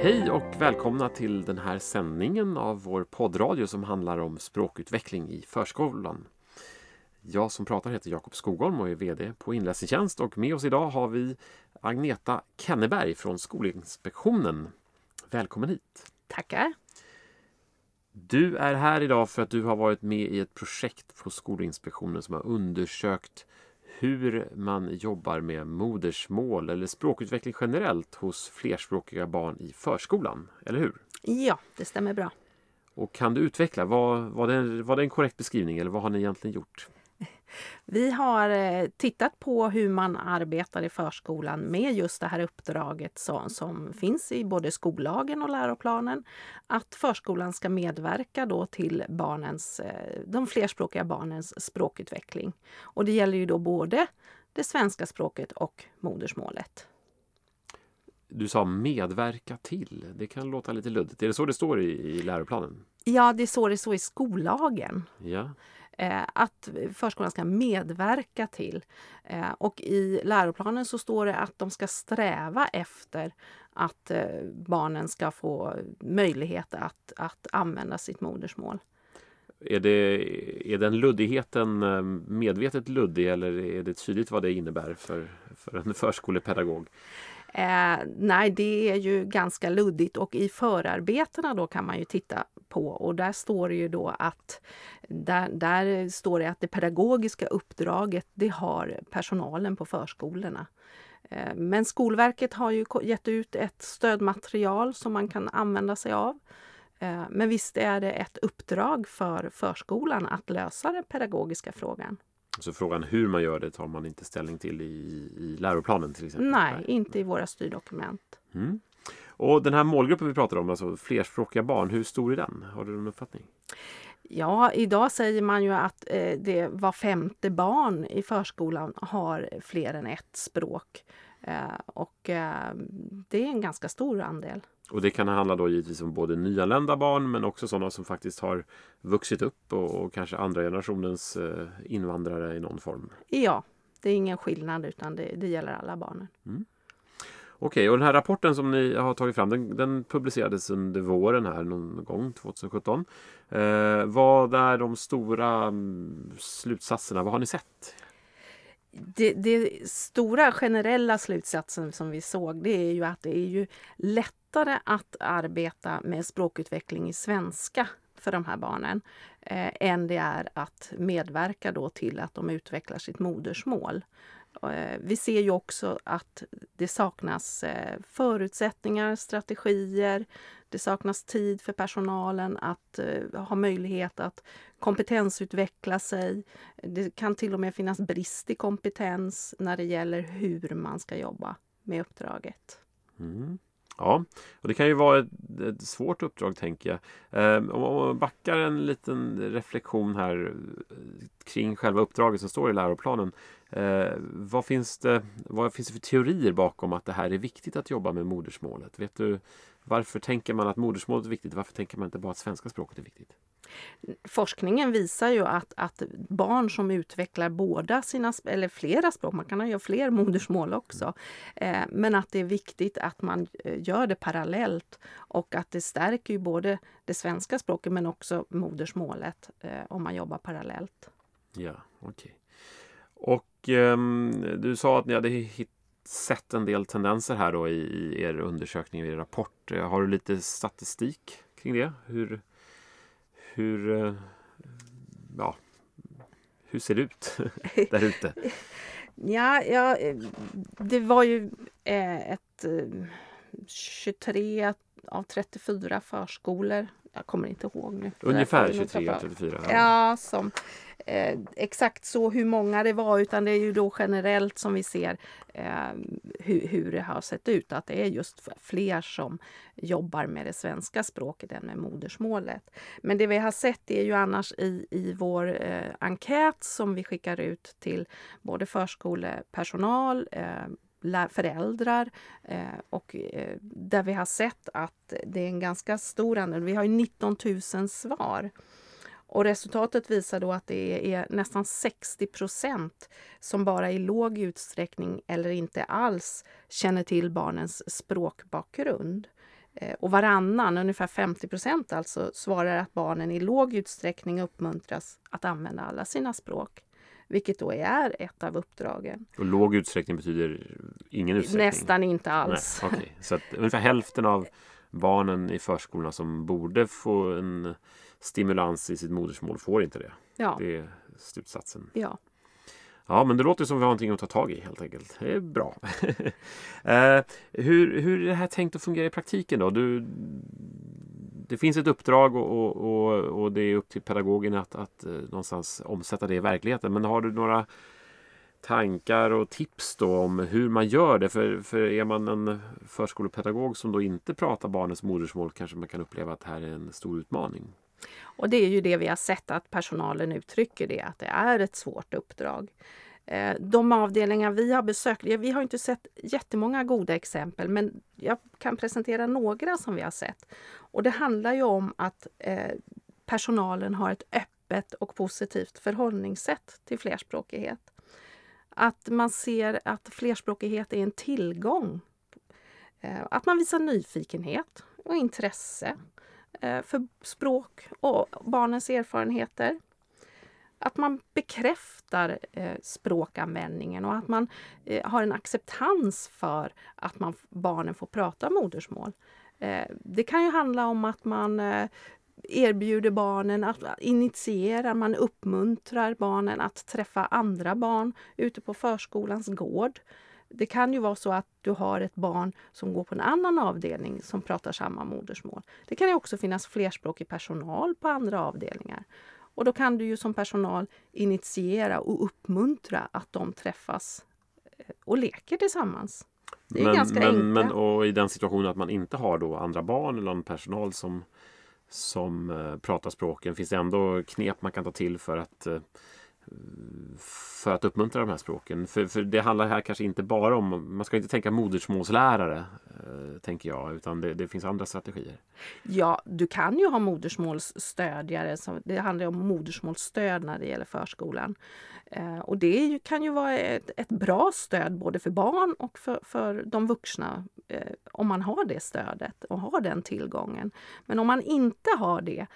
Hej och välkomna till den här sändningen av vår poddradio som handlar om språkutveckling i förskolan. Jag som pratar heter Jakob Skogholm och är VD på Inläsningstjänst och med oss idag har vi Agneta Kenneberg från Skolinspektionen. Välkommen hit! Tackar! Du är här idag för att du har varit med i ett projekt på Skolinspektionen som har undersökt hur man jobbar med modersmål eller språkutveckling generellt hos flerspråkiga barn i förskolan, eller hur? Ja, det stämmer bra. Och kan du utveckla, var, var, det, var det en korrekt beskrivning eller vad har ni egentligen gjort? Vi har eh, tittat på hur man arbetar i förskolan med just det här uppdraget som, som finns i både skollagen och läroplanen. Att förskolan ska medverka då till barnens, eh, de flerspråkiga barnens språkutveckling. Och det gäller ju då både det svenska språket och modersmålet. Du sa medverka till. Det kan låta lite luddigt. Är det så det står i, i läroplanen? Ja, det är så det står i skollagen. Ja. Eh, att förskolan ska medverka till. Eh, och i läroplanen så står det att de ska sträva efter att eh, barnen ska få möjlighet att, att använda sitt modersmål. Är, det, är den luddigheten eh, medvetet luddig eller är det tydligt vad det innebär för, för en förskolepedagog? Eh, nej, det är ju ganska luddigt och i förarbetena då kan man ju titta på och där står det ju då att där, där står det att det pedagogiska uppdraget det har personalen på förskolorna. Eh, men Skolverket har ju gett ut ett stödmaterial som man kan använda sig av. Eh, men visst är det ett uppdrag för förskolan att lösa den pedagogiska frågan. Så frågan hur man gör det tar man inte ställning till i, i läroplanen till exempel? Nej, Nej. inte i våra styrdokument. Mm. Och den här målgruppen vi pratar om, alltså flerspråkiga barn, hur stor är den? Har du någon uppfattning? Ja, idag säger man ju att eh, det var femte barn i förskolan har fler än ett språk. Eh, och eh, det är en ganska stor andel. Och det kan handla då givetvis om både nyanlända barn men också sådana som faktiskt har vuxit upp och, och kanske andra generationens eh, invandrare i någon form. Ja, det är ingen skillnad utan det, det gäller alla barnen. Mm. Okej, och den här rapporten som ni har tagit fram den, den publicerades under våren här någon gång 2017. Eh, vad är de stora mm, slutsatserna? Vad har ni sett? Det, det, stora generella slutsatsen som vi såg det är ju att det är ju lättare att arbeta med språkutveckling i svenska för de här barnen eh, än det är att medverka då till att de utvecklar sitt modersmål. Eh, vi ser ju också att det saknas eh, förutsättningar, strategier. Det saknas tid för personalen att eh, ha möjlighet att kompetensutveckla sig. Det kan till och med finnas brist i kompetens när det gäller hur man ska jobba med uppdraget. Mm. Ja, och det kan ju vara ett, ett svårt uppdrag tänker jag. Eh, om man backar en liten reflektion här eh, kring själva uppdraget som står i läroplanen. Eh, vad, finns det, vad finns det för teorier bakom att det här är viktigt att jobba med modersmålet? Vet du, varför tänker man att modersmålet är viktigt? Varför tänker man inte bara att svenska språket är viktigt? Forskningen visar ju att, att barn som utvecklar båda sina, eller flera språk, man kan ha fler modersmål också, eh, men att det är viktigt att man eh, gör det parallellt och att det stärker ju både det svenska språket men också modersmålet eh, om man jobbar parallellt. Ja, okej. Okay. Och um, du sa att ni hade hittat sett en del tendenser här då i, i er undersökning, i er rapport. Har du lite statistik kring det? Hur, hur, uh, ja, hur ser det ut där ute? ja, ja, det var ju eh, ett 23 eh, av 34 förskolor. Jag kommer inte ihåg nu. Ungefär 23 av 34? Ja, ja som eh, exakt så hur många det var utan det är ju då generellt som vi ser eh, hur, hur det har sett ut. Att det är just fler som jobbar med det svenska språket än med modersmålet. Men det vi har sett är ju annars i, i vår eh, enkät som vi skickar ut till både förskolepersonal eh, föräldrar eh, och eh, där vi har sett att det är en ganska stor andel. Vi har 19 000 svar och resultatet visar då att det är nästan 60 procent som bara i låg utsträckning eller inte alls känner till barnens språkbakgrund. Eh, och varannan, ungefär 50 procent alltså, svarar att barnen i låg utsträckning uppmuntras att använda alla sina språk. Vilket då är ett av uppdragen. Och låg utsträckning betyder ingen utsträckning? Nästan inte alls. Nej, okay. Så att ungefär hälften av barnen i förskolorna som borde få en stimulans i sitt modersmål får inte det. Ja. Det är slutsatsen. Ja. Ja, men det låter som vi har någonting att ta tag i helt enkelt. Det är bra. eh, hur, hur är det här tänkt att fungera i praktiken då? Du, det finns ett uppdrag och, och, och, det är upp till pedagogen att, att eh, någonstans omsätta det i verkligheten. Men har du några tankar och tips då om hur man gör det? För, för är man en förskolepedagog som då inte pratar barnens modersmål kanske man kan uppleva att det här är en stor utmaning. Och det är ju det vi har sett att personalen uttrycker det, att det är ett svårt uppdrag. Eh, de avdelningar vi har besökt, vi har inte sett jättemånga goda exempel men jag kan presentera några som vi har sett. Och det handlar ju om att eh, personalen har ett öppet och positivt förhållningssätt till flerspråkighet. Att man ser att flerspråkighet är en tillgång. Eh, att man visar nyfikenhet och intresse för språk och barnens erfarenheter. Att man bekräftar eh, språkanvändningen och att man eh, har en acceptans för att man, barnen får prata modersmål. Eh, det kan ju handla om att man eh, erbjuder barnen att eh, initiera, man uppmuntrar barnen att träffa andra barn ute på förskolans gård. Det kan ju vara så att du har ett barn som går på en annan avdelning som pratar samma modersmål. Det kan ju också finnas flerspråkig personal på andra avdelningar. Och då kan du ju som personal initiera och uppmuntra att de träffas eh, och leker tillsammans. Det är men, ganska men, enkelt. Men och i den situationen att man inte har då andra barn eller någon personal som, som uh, pratar språken, finns det ändå knep man kan ta till för att uh, för att uppmuntra de här språken. För, för det handlar här kanske inte bara om, man ska inte tänka modersmålslärare, eh, Eh, tänker jag, utan det, det, finns andra strategier. Ja, du kan ju ha modersmålsstödjare, det handlar om modersmålsstöd när det gäller förskolan. Eh, och det kan ju vara ett, ett, bra stöd både för barn och för, för de vuxna eh, om man har det stödet och har den tillgången. Men om man inte har det,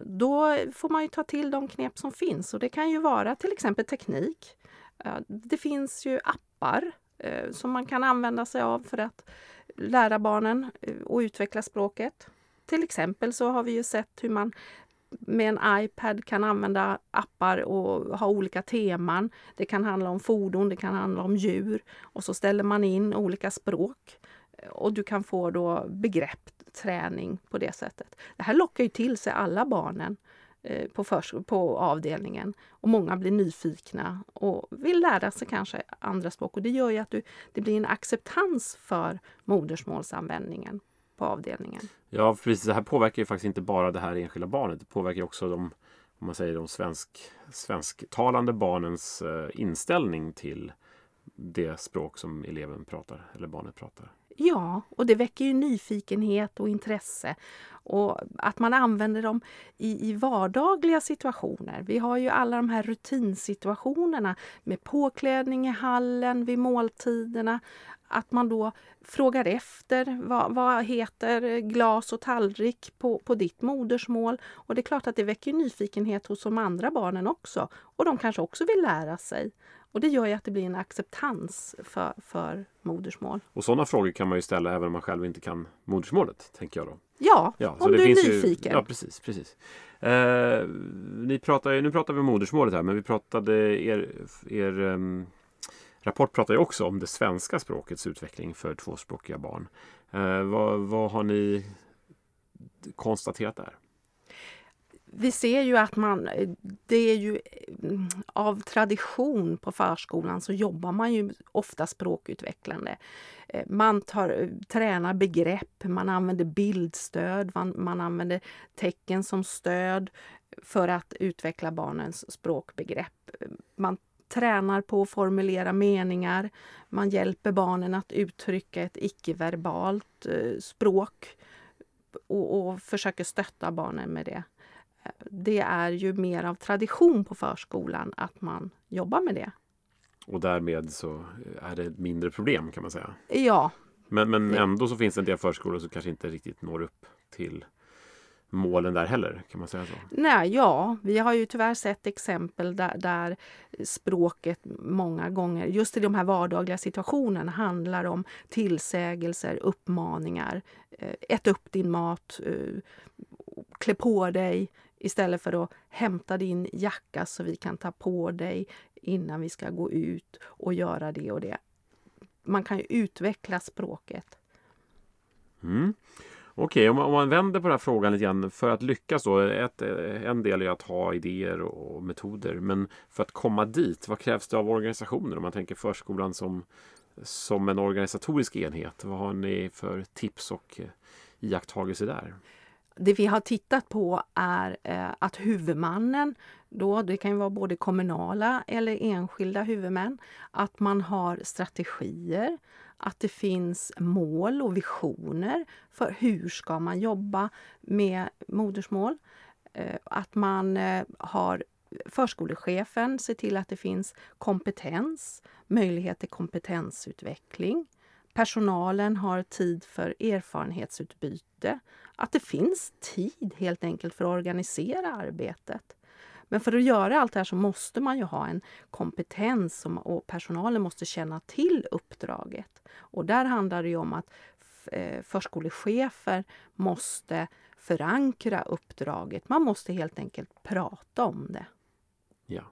då får man ju ta till de knep som finns och det kan ju vara till exempel teknik. Det finns ju appar Eh, som man kan använda sig av för att lära barnen eh, och utveckla språket. Till exempel så har vi ju sett hur man med en iPad kan använda appar och ha olika teman. Det kan handla om fordon, det kan handla om djur och så ställer man in olika språk eh, och du kan få då begreppsträning på det sättet. Det här lockar ju till sig alla barnen Eh, på, på, på avdelningen och många blir nyfikna och vill lära sig kanske andra språk och det gör ju att du, det blir en acceptans för modersmålsanvändningen på avdelningen. Ja, precis. Det här påverkar ju faktiskt inte bara det här enskilda barnet. Det påverkar också de, om man säger de svensk, svensktalande barnens eh, inställning till det språk som eleven pratar eller barnet pratar. Ja, och det väcker ju nyfikenhet och intresse. Och att man använder dem i, i vardagliga situationer. Vi har ju alla de här rutinsituationerna med påklädning i hallen, vid måltiderna. Att man då frågar efter vad, vad heter glas och tallrik på, på ditt modersmål. Och det är klart att det väcker nyfikenhet hos de andra barnen också. Och de kanske också vill lära sig. Och det gör ju att det blir en acceptans för, för modersmål. Och sådana frågor kan man ju ställa även om man själv inte kan modersmålet, tänker jag då. Ja, ja om du är nyfiken. Ju, ja, precis. precis. Eh, ni pratar, nu pratar vi om modersmålet här, men vi pratade er, er um, rapport pratar ju också om det svenska språkets utveckling för tvåspråkiga barn. Eh, vad, vad har ni konstaterat där? Vi ser ju att man, det är ju eh, av tradition på förskolan så jobbar man ju ofta språkutvecklande. Eh, man tar, tränar begrepp, man använder bildstöd, man, man använder tecken som stöd för att utveckla barnens språkbegrepp. Man tränar på att formulera meningar, man hjälper barnen att uttrycka ett icke-verbalt eh, språk och, och försöker stötta barnen med det det är ju mer av tradition på förskolan att man jobbar med det. Och därmed så är det mindre problem kan man säga? Ja, Men, men ändå så finns det en del förskolor som kanske inte riktigt når upp till målen där heller, kan man säga så? Nej, ja, vi har ju tyvärr sett exempel där, där, språket många gånger, just i de här vardagliga situationerna, handlar om tillsägelser, uppmaningar. Eh, ät upp din mat, eh, klä på dig istället för att hämta din jacka så vi kan ta på dig innan vi ska gå ut och göra det och det. Man kan ju utveckla språket. Mm. Okej, om, om, man vänder på den här frågan lite grann. För att lyckas då, ett, en del är att ha idéer och metoder. Men för att komma dit, vad krävs det av organisationer? Om man tänker förskolan som, som en organisatorisk enhet. Vad har ni för tips och eh, iakttagelser där? Det vi har tittat på är eh, att huvudmannen, då, det kan ju vara både kommunala eller enskilda huvudmän, att man har strategier, att det finns mål och visioner för hur ska man jobba med modersmål. Eh, att man eh, har förskolechefen ser till att det finns kompetens, möjlighet till kompetensutveckling. Personalen har tid för erfarenhetsutbyte. Att det finns tid helt enkelt för att organisera arbetet. Men för att göra allt det här så måste man ju ha en kompetens och personalen måste känna till uppdraget. Och där handlar det om att eh, förskolechefer måste förankra uppdraget. Man måste helt enkelt prata om det. Ja.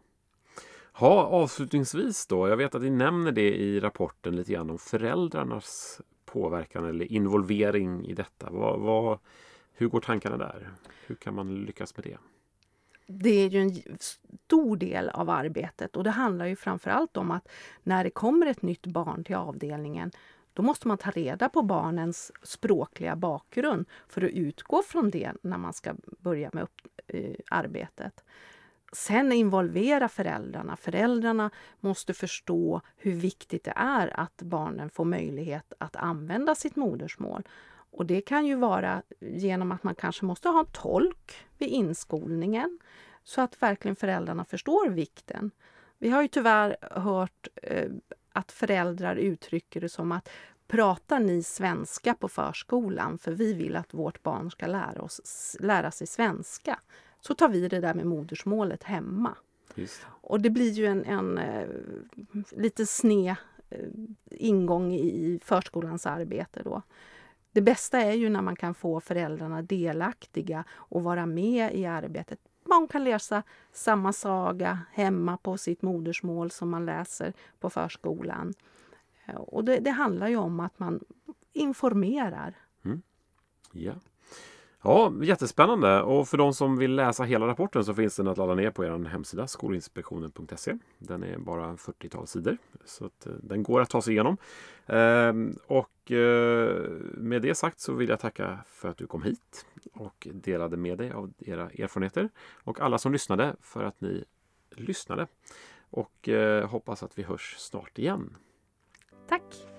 Ha, avslutningsvis då, jag vet att ni nämner det i rapporten lite grann om föräldrarnas påverkan eller involvering i detta. Vad, vad, hur går tankarna där? Hur kan man lyckas med det? det är ju en stor del av arbetet och det handlar ju framförallt om att när det kommer ett nytt barn till avdelningen då måste man ta reda på barnens språkliga bakgrund för att utgå från det när man ska börja med upp, eh, arbetet. Sen involvera föräldrarna. Föräldrarna måste förstå hur viktigt det är att barnen får möjlighet att använda sitt modersmål. Och det kan ju vara genom att man kanske måste ha en tolk vid inskolningen så att verkligen föräldrarna förstår vikten. Vi har ju tyvärr hört eh, att föräldrar uttrycker det som att pratar ni svenska på förskolan för vi vill att vårt barn ska lära, oss, lära sig svenska så tar vi det där med modersmålet hemma. Just. Och det blir ju en, en eh, lite sned eh, ingång i förskolans arbete då. Det bästa är ju när man kan få föräldrarna delaktiga och vara med i arbetet. Man kan läsa samma saga hemma på sitt modersmål som man läser på förskolan. Och det, det handlar ju om att man informerar. Mm. Ja. Ja, jättespännande. Och för de som vill läsa hela rapporten så finns den att ladda ner på er hemsida skolinspektionen.se. Den är bara 40-tal sidor så att eh, den går att ta sig igenom. Ehm, och eh, med det sagt så vill jag tacka för att du kom hit och delade med dig av era erfarenheter och alla som lyssnade för att ni lyssnade. Och eh, hoppas att vi hörs snart igen. Tack!